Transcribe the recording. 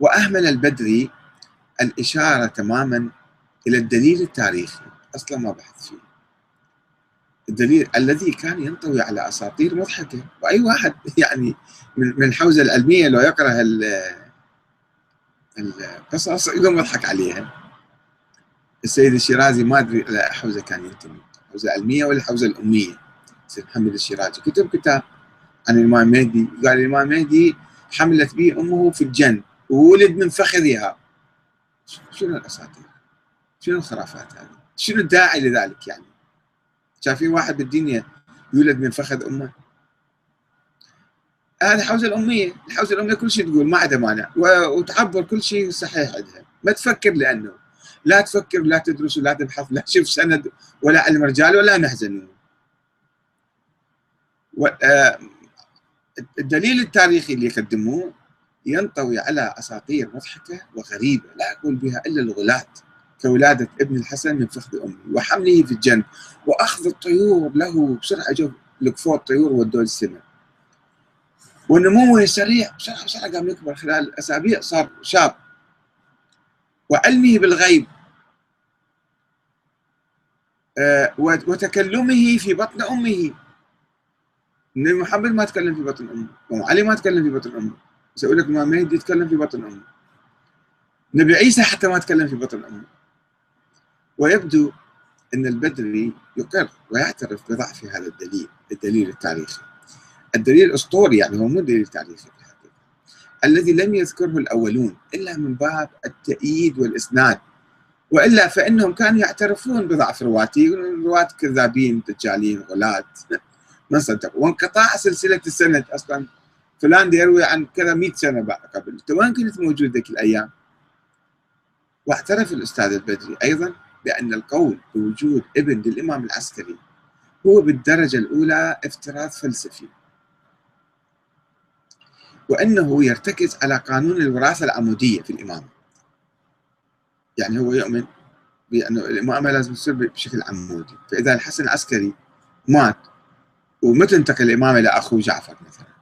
وأهمل البدري الإشارة تماما إلى الدليل التاريخي. أصلا ما بحث فيه. الدليل الذي كان ينطوي على أساطير مضحكة. وأي واحد يعني من الحوزة العلمية لو يقرأ القصص يقوم يضحك عليها. السيد الشيرازي ما أدري إلى حوزة كان ينتمي حوزة علمية ولا الحوزة الأمية؟ سيد محمد الشيرازي. كتب كتاب عن الإمام مهدي قال الإمام مهدي حملت به أمه في الجن. وولد من فخذها. شنو الأساطير؟ شنو الخرافات هذه؟ شنو الداعي لذلك يعني؟ شايفين واحد بالدنيا يولد من فخذ أمه؟ هذه الحوزة الأمية. الحوزة الأمية كل شيء تقول ما عندها مانع. وتعبر كل شيء صحيح عندها. ما تفكر لأنه. لا تفكر لا تدرس ولا تبحث لا تشوف سند ولا علم رجال ولا محزنون آه، الدليل التاريخي اللي يقدموه ينطوي على أساطير مضحكة وغريبة لا أقول بها إلا الغلاة كولادة ابن الحسن من فخذ أمه وحمله في الجنة وأخذ الطيور له بسرعة جو لقفوا الطيور ودوه السماء ونموه سريع بسرعة بسرعة قام يكبر خلال أسابيع صار شاب. وعلمه بالغيب. آه، وتكلمه في بطن أمه. النبي محمد ما تكلم في بطن أمه وعلي ما تكلم في بطن أمه. يقول لك الإمام مهدي يتكلم في بطن أمه. نبي عيسى حتى ما تكلم في بطن أمه. ويبدو أن البدري يقر ويعترف بضعف هذا الدليل الدليل التاريخي. الدليل الأسطوري يعني هو مو دليل تاريخي الذي لم يذكره الأولون إلا من باب التأييد والإسناد. وإلا فإنهم كانوا يعترفون بضعف رواته يقولون رواة كذابين دجالين غلاة ما صدقوا. وانقطاع سلسلة السند أصلا فلان يروي عن كذا 100 سنة بعد قبل. أنت وين كنت موجود ذيك الأيام؟ واعترف الأستاذ البدري أيضا بأن القول بوجود ابن للإمام العسكري هو بالدرجة الأولى افتراض فلسفي. وأنه يرتكز على قانون الوراثة العمودية في الإمامة يعني هو يؤمن بأنه الإمامة لازم تصير بشكل عمودي. فإذا الحسن العسكري مات ومتى انتقل الإمامة إلى أخوه جعفر مثلا؟